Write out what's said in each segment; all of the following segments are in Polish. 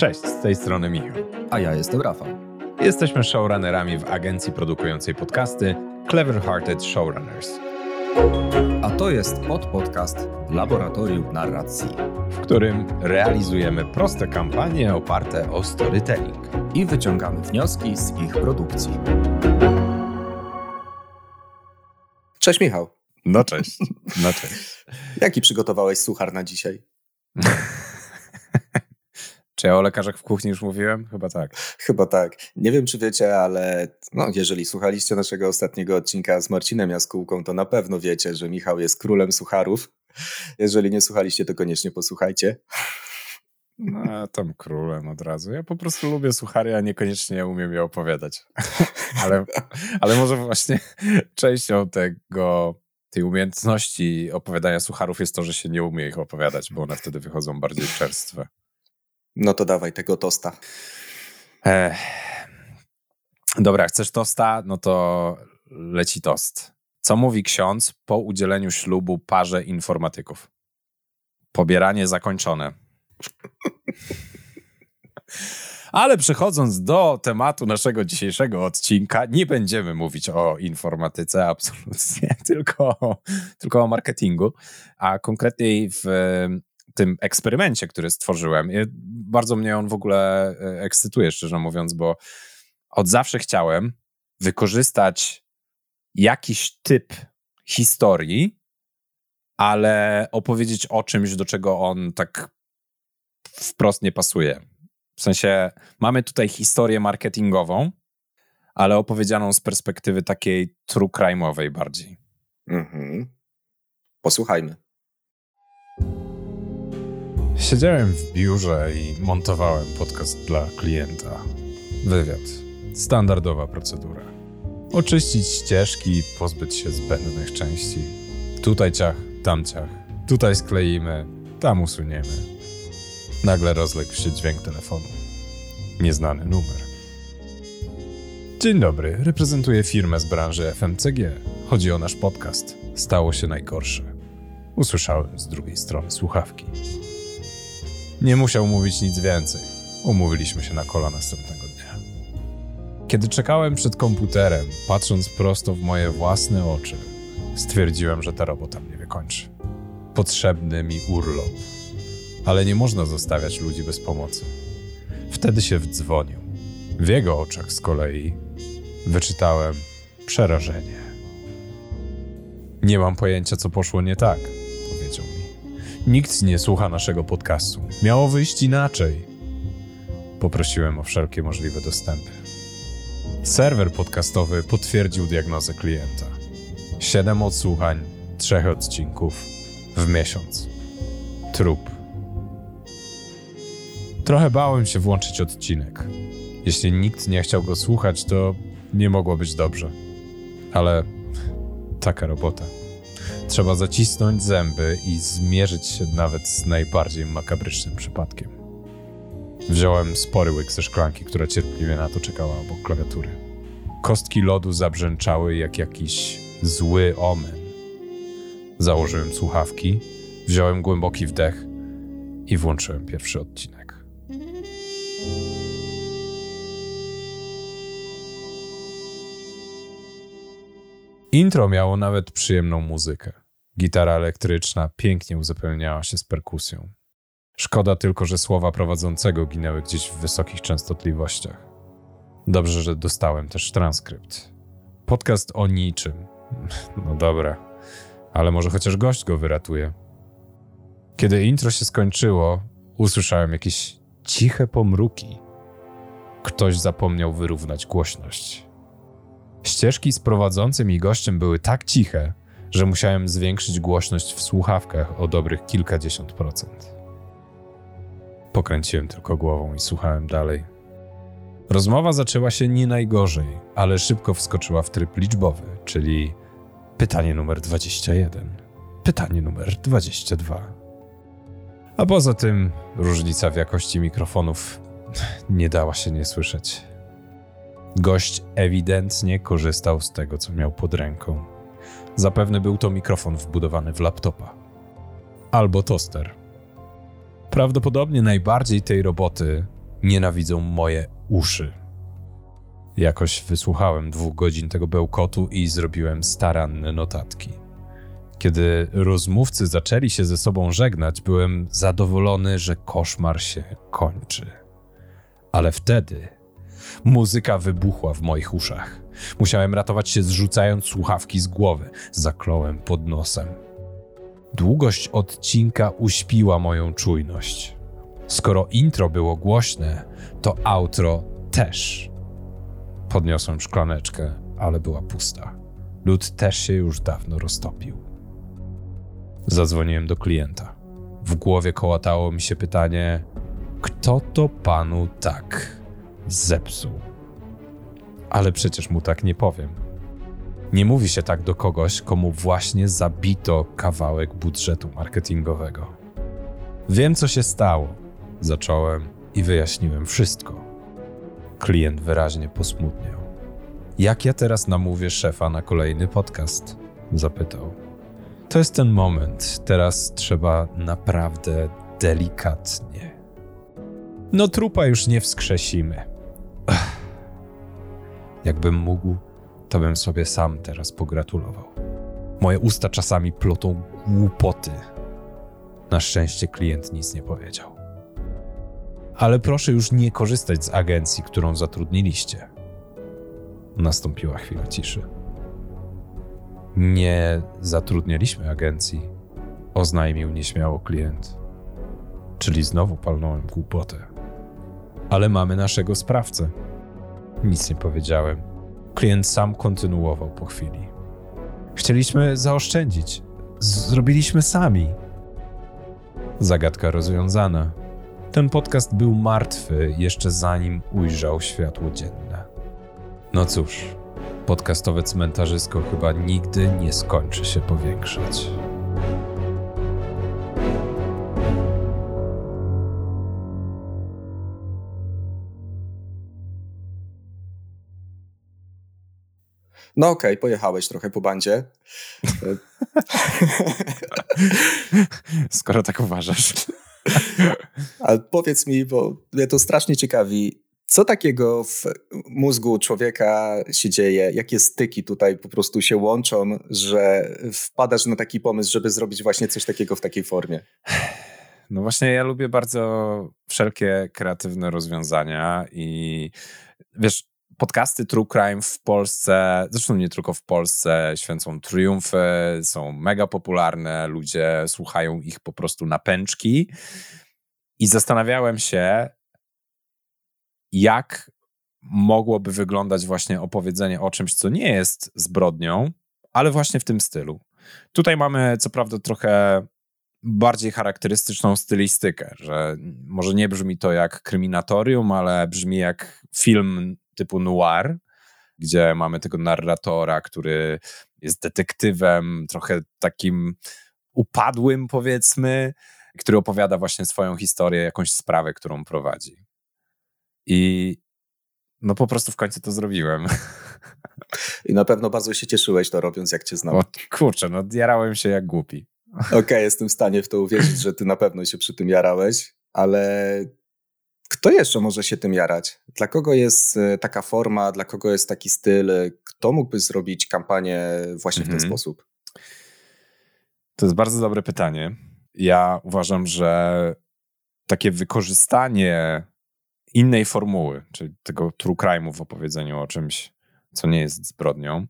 Cześć, z tej strony Michał. A ja jestem Rafał. Jesteśmy showrunnerami w agencji produkującej podcasty Clever Hearted Showrunners. A to jest podpodcast Laboratorium Narracji, w którym realizujemy proste kampanie oparte o storytelling i wyciągamy wnioski z ich produkcji. Cześć Michał. No cześć. No cześć. Jaki przygotowałeś suchar na dzisiaj? Czy ja o lekarzach w kuchni już mówiłem? Chyba tak. Chyba tak. Nie wiem, czy wiecie, ale no, jeżeli słuchaliście naszego ostatniego odcinka z Marcinem Jaskółką, to na pewno wiecie, że Michał jest królem sucharów. Jeżeli nie słuchaliście, to koniecznie posłuchajcie. No, tam królem od razu. Ja po prostu lubię suchary, a niekoniecznie umiem je opowiadać. ale, ale może właśnie częścią tego tej umiejętności opowiadania sucharów jest to, że się nie umie ich opowiadać, bo one wtedy wychodzą bardziej czerstwe. No to dawaj tego tosta. Ech. Dobra, chcesz tosta? No to leci tost. Co mówi ksiądz po udzieleniu ślubu parze informatyków? Pobieranie zakończone. Ale przechodząc do tematu naszego dzisiejszego odcinka, nie będziemy mówić o informatyce absolutnie, tylko, tylko o marketingu, a konkretniej w tym eksperymencie, który stworzyłem. Bardzo mnie on w ogóle e, ekscytuje, szczerze mówiąc, bo od zawsze chciałem wykorzystać jakiś typ historii, ale opowiedzieć o czymś, do czego on tak wprost nie pasuje. W sensie mamy tutaj historię marketingową, ale opowiedzianą z perspektywy takiej true crime'owej bardziej. Mhm. Posłuchajmy. Siedziałem w biurze i montowałem podcast dla klienta. Wywiad. Standardowa procedura. Oczyścić ścieżki, pozbyć się zbędnych części. Tutaj ciach, tam ciach. Tutaj skleimy, tam usuniemy. Nagle rozległ się dźwięk telefonu. Nieznany numer. Dzień dobry, reprezentuję firmę z branży FMCG. Chodzi o nasz podcast. Stało się najgorsze. Usłyszałem z drugiej strony słuchawki. Nie musiał mówić nic więcej. Umówiliśmy się na kola następnego dnia. Kiedy czekałem przed komputerem, patrząc prosto w moje własne oczy, stwierdziłem, że ta robota mnie wykończy. Potrzebny mi urlop. Ale nie można zostawiać ludzi bez pomocy. Wtedy się wdzwonił. W jego oczach z kolei wyczytałem przerażenie. Nie mam pojęcia, co poszło nie tak Nikt nie słucha naszego podcastu. Miało wyjść inaczej. Poprosiłem o wszelkie możliwe dostępy. Serwer podcastowy potwierdził diagnozę klienta. Siedem odsłuchań, trzech odcinków w miesiąc. Trup. Trochę bałem się włączyć odcinek. Jeśli nikt nie chciał go słuchać, to nie mogło być dobrze. Ale taka robota. Trzeba zacisnąć zęby i zmierzyć się nawet z najbardziej makabrycznym przypadkiem. Wziąłem spory łyk ze szklanki, która cierpliwie na to czekała obok klawiatury. Kostki lodu zabrzęczały jak jakiś zły omen. Założyłem słuchawki, wziąłem głęboki wdech i włączyłem pierwszy odcinek. Intro miało nawet przyjemną muzykę. Gitara elektryczna pięknie uzupełniała się z perkusją. Szkoda tylko, że słowa prowadzącego ginęły gdzieś w wysokich częstotliwościach. Dobrze, że dostałem też transkrypt. Podcast o niczym. No dobra, ale może chociaż gość go wyratuje. Kiedy intro się skończyło, usłyszałem jakieś ciche pomruki. Ktoś zapomniał wyrównać głośność. Ścieżki z prowadzącym i gościem były tak ciche, że musiałem zwiększyć głośność w słuchawkach o dobrych kilkadziesiąt procent. Pokręciłem tylko głową i słuchałem dalej. Rozmowa zaczęła się nie najgorzej, ale szybko wskoczyła w tryb liczbowy, czyli pytanie numer 21, pytanie numer 22. A poza tym różnica w jakości mikrofonów nie dała się nie słyszeć. Gość ewidentnie korzystał z tego, co miał pod ręką. Zapewne był to mikrofon wbudowany w laptopa. Albo toster. Prawdopodobnie najbardziej tej roboty nienawidzą moje uszy. Jakoś wysłuchałem dwóch godzin tego bełkotu i zrobiłem staranne notatki. Kiedy rozmówcy zaczęli się ze sobą żegnać, byłem zadowolony, że koszmar się kończy. Ale wtedy muzyka wybuchła w moich uszach. Musiałem ratować się zrzucając słuchawki z głowy. Zakląłem pod nosem. Długość odcinka uśpiła moją czujność. Skoro intro było głośne, to outro też. Podniosłem szklaneczkę, ale była pusta. Lód też się już dawno roztopił. Zadzwoniłem do klienta. W głowie kołatało mi się pytanie: kto to panu tak zepsuł? Ale przecież mu tak nie powiem. Nie mówi się tak do kogoś, komu właśnie zabito kawałek budżetu marketingowego. Wiem, co się stało. Zacząłem i wyjaśniłem wszystko. Klient wyraźnie posmutniał. Jak ja teraz namówię szefa na kolejny podcast? Zapytał. To jest ten moment. Teraz trzeba naprawdę delikatnie. No, trupa już nie wskrzesimy. Jakbym mógł, to bym sobie sam teraz pogratulował. Moje usta czasami plotą głupoty. Na szczęście klient nic nie powiedział. Ale proszę już nie korzystać z agencji, którą zatrudniliście. Nastąpiła chwila ciszy. Nie zatrudnialiśmy agencji, oznajmił nieśmiało klient. Czyli znowu palnąłem głupotę. Ale mamy naszego sprawcę. Nic nie powiedziałem. Klient sam kontynuował po chwili. Chcieliśmy zaoszczędzić. Zrobiliśmy sami. Zagadka rozwiązana. Ten podcast był martwy jeszcze zanim ujrzał światło dzienne. No cóż, podcastowe cmentarzysko chyba nigdy nie skończy się powiększać. No okej, okay, pojechałeś trochę po bandzie. Skoro tak uważasz. Ale powiedz mi, bo mnie to strasznie ciekawi, co takiego w mózgu człowieka się dzieje? Jakie styki tutaj po prostu się łączą, że wpadasz na taki pomysł, żeby zrobić właśnie coś takiego w takiej formie? No właśnie, ja lubię bardzo wszelkie kreatywne rozwiązania i wiesz, podcasty True Crime w Polsce, zresztą nie tylko w Polsce, święcą triumfy, są mega popularne, ludzie słuchają ich po prostu na pęczki. I zastanawiałem się, jak mogłoby wyglądać właśnie opowiedzenie o czymś, co nie jest zbrodnią, ale właśnie w tym stylu. Tutaj mamy co prawda trochę bardziej charakterystyczną stylistykę, że może nie brzmi to jak kryminatorium, ale brzmi jak film typu noir, gdzie mamy tego narratora, który jest detektywem, trochę takim upadłym, powiedzmy, który opowiada właśnie swoją historię, jakąś sprawę, którą prowadzi. I no po prostu w końcu to zrobiłem. I na pewno bardzo się cieszyłeś to robiąc, jak cię znam. O kurczę, no jarałem się jak głupi. Okej, okay, jestem w stanie w to uwierzyć, że ty na pewno się przy tym jarałeś, ale kto jeszcze może się tym jarać? Dla kogo jest e, taka forma, dla kogo jest taki styl? Kto mógłby zrobić kampanię właśnie w ten mhm. sposób? To jest bardzo dobre pytanie. Ja uważam, że takie wykorzystanie innej formuły, czyli tego true crime'u w opowiedzeniu o czymś, co nie jest zbrodnią,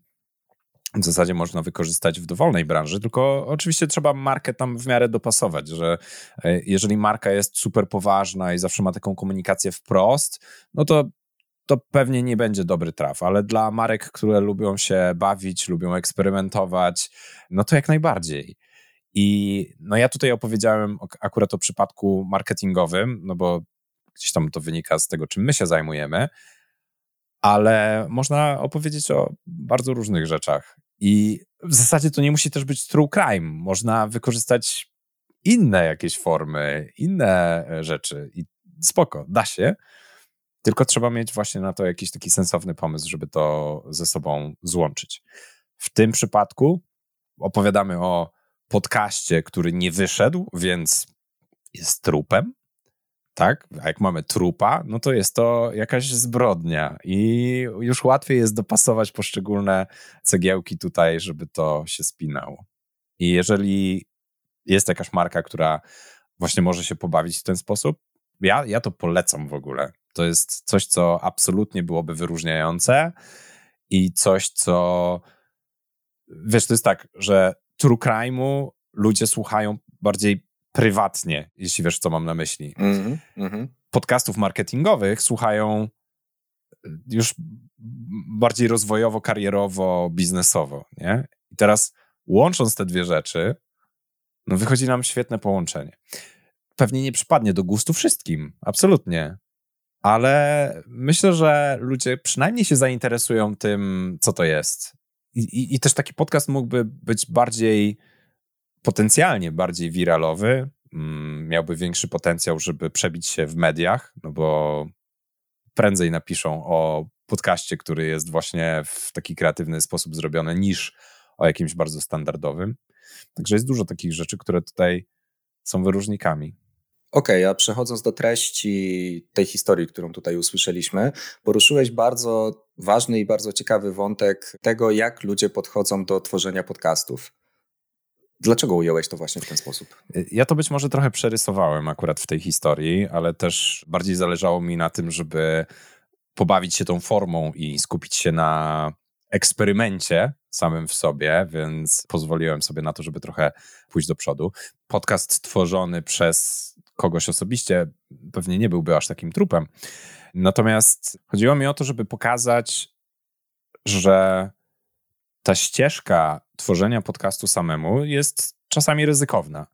w zasadzie można wykorzystać w dowolnej branży, tylko oczywiście trzeba markę tam w miarę dopasować, że e, jeżeli marka jest super poważna i zawsze ma taką komunikację wprost, no to to pewnie nie będzie dobry traf, ale dla marek, które lubią się bawić, lubią eksperymentować, no to jak najbardziej. I no ja tutaj opowiedziałem akurat o przypadku marketingowym, no bo gdzieś tam to wynika z tego, czym my się zajmujemy, ale można opowiedzieć o bardzo różnych rzeczach. I w zasadzie to nie musi też być true crime. Można wykorzystać inne jakieś formy, inne e, rzeczy i spoko, da się. Tylko trzeba mieć właśnie na to jakiś taki sensowny pomysł, żeby to ze sobą złączyć. W tym przypadku opowiadamy o podcaście, który nie wyszedł, więc jest trupem, tak? A jak mamy trupa, no to jest to jakaś zbrodnia i już łatwiej jest dopasować poszczególne cegiełki tutaj, żeby to się spinało. I jeżeli jest jakaś marka, która właśnie może się pobawić w ten sposób, ja, ja to polecam w ogóle. To jest coś, co absolutnie byłoby wyróżniające i coś, co wiesz, to jest tak, że true crime'u ludzie słuchają bardziej prywatnie, jeśli wiesz, co mam na myśli. Mm -hmm. Podcastów marketingowych słuchają już bardziej rozwojowo, karierowo, biznesowo, nie? I teraz łącząc te dwie rzeczy, no wychodzi nam świetne połączenie. Pewnie nie przypadnie do gustu wszystkim, absolutnie. Ale myślę, że ludzie przynajmniej się zainteresują tym, co to jest. I, i, i też taki podcast mógłby być bardziej potencjalnie bardziej wiralowy, mm, miałby większy potencjał, żeby przebić się w mediach, no bo prędzej napiszą o podcaście, który jest właśnie w taki kreatywny sposób zrobiony, niż o jakimś bardzo standardowym. Także jest dużo takich rzeczy, które tutaj są wyróżnikami. Okej, okay, a przechodząc do treści tej historii, którą tutaj usłyszeliśmy, poruszyłeś bardzo ważny i bardzo ciekawy wątek tego, jak ludzie podchodzą do tworzenia podcastów. Dlaczego ująłeś to właśnie w ten sposób? Ja to być może trochę przerysowałem akurat w tej historii, ale też bardziej zależało mi na tym, żeby pobawić się tą formą i skupić się na eksperymencie samym w sobie, więc pozwoliłem sobie na to, żeby trochę pójść do przodu. Podcast tworzony przez kogoś osobiście pewnie nie byłby aż takim trupem. Natomiast chodziło mi o to, żeby pokazać, że ta ścieżka tworzenia podcastu samemu jest czasami ryzykowna.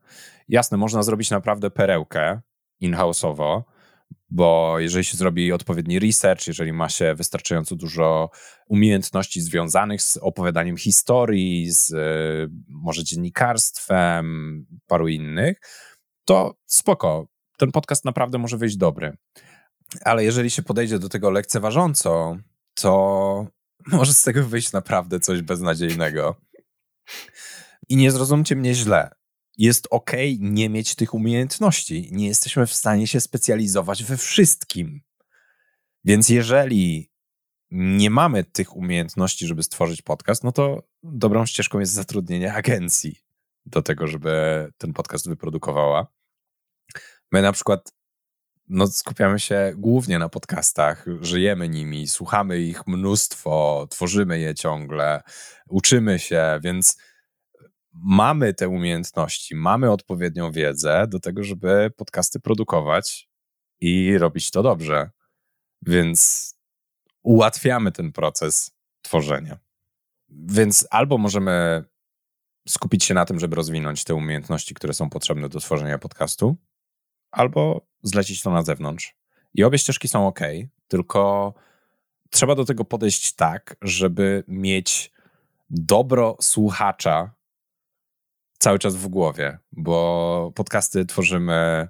Jasne, można zrobić naprawdę perełkę in-house'owo, bo jeżeli się zrobi odpowiedni research, jeżeli ma się wystarczająco dużo umiejętności związanych z opowiadaniem historii, z y, może dziennikarstwem, paru innych, to spoko. Ten podcast naprawdę może wyjść dobry. Ale jeżeli się podejdzie do tego lekceważąco, to może z tego wyjść naprawdę coś beznadziejnego. I nie zrozumcie mnie źle. Jest ok nie mieć tych umiejętności. Nie jesteśmy w stanie się specjalizować we wszystkim. Więc jeżeli nie mamy tych umiejętności, żeby stworzyć podcast, no to dobrą ścieżką jest zatrudnienie agencji do tego, żeby ten podcast wyprodukowała. My na przykład no, skupiamy się głównie na podcastach, żyjemy nimi, słuchamy ich mnóstwo, tworzymy je ciągle, uczymy się, więc mamy te umiejętności, mamy odpowiednią wiedzę do tego, żeby podcasty produkować i robić to dobrze. Więc ułatwiamy ten proces tworzenia. Więc albo możemy skupić się na tym, żeby rozwinąć te umiejętności, które są potrzebne do tworzenia podcastu, albo zlecić to na zewnątrz. I obie ścieżki są ok, tylko trzeba do tego podejść tak, żeby mieć dobro słuchacza cały czas w głowie, bo podcasty tworzymy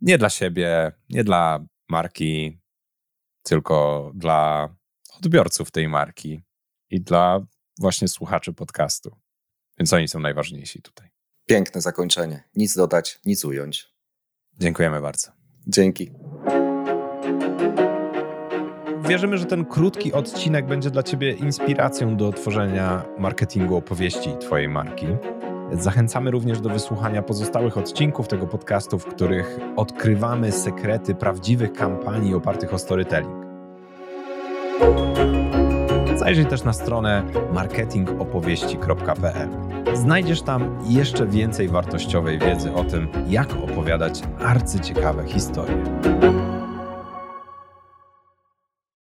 nie dla siebie, nie dla marki, tylko dla odbiorców tej marki i dla właśnie słuchaczy podcastu. Więc oni są najważniejsi tutaj. Piękne zakończenie. Nic dodać, nic ująć. Dziękujemy bardzo. Dzięki. Wierzymy, że ten krótki odcinek będzie dla Ciebie inspiracją do tworzenia marketingu opowieści Twojej marki. Zachęcamy również do wysłuchania pozostałych odcinków tego podcastu, w których odkrywamy sekrety prawdziwych kampanii opartych o storytelling. Zajrzyj też na stronę marketingopowieści.pl. Znajdziesz tam jeszcze więcej wartościowej wiedzy o tym, jak opowiadać arcyciekawe historie.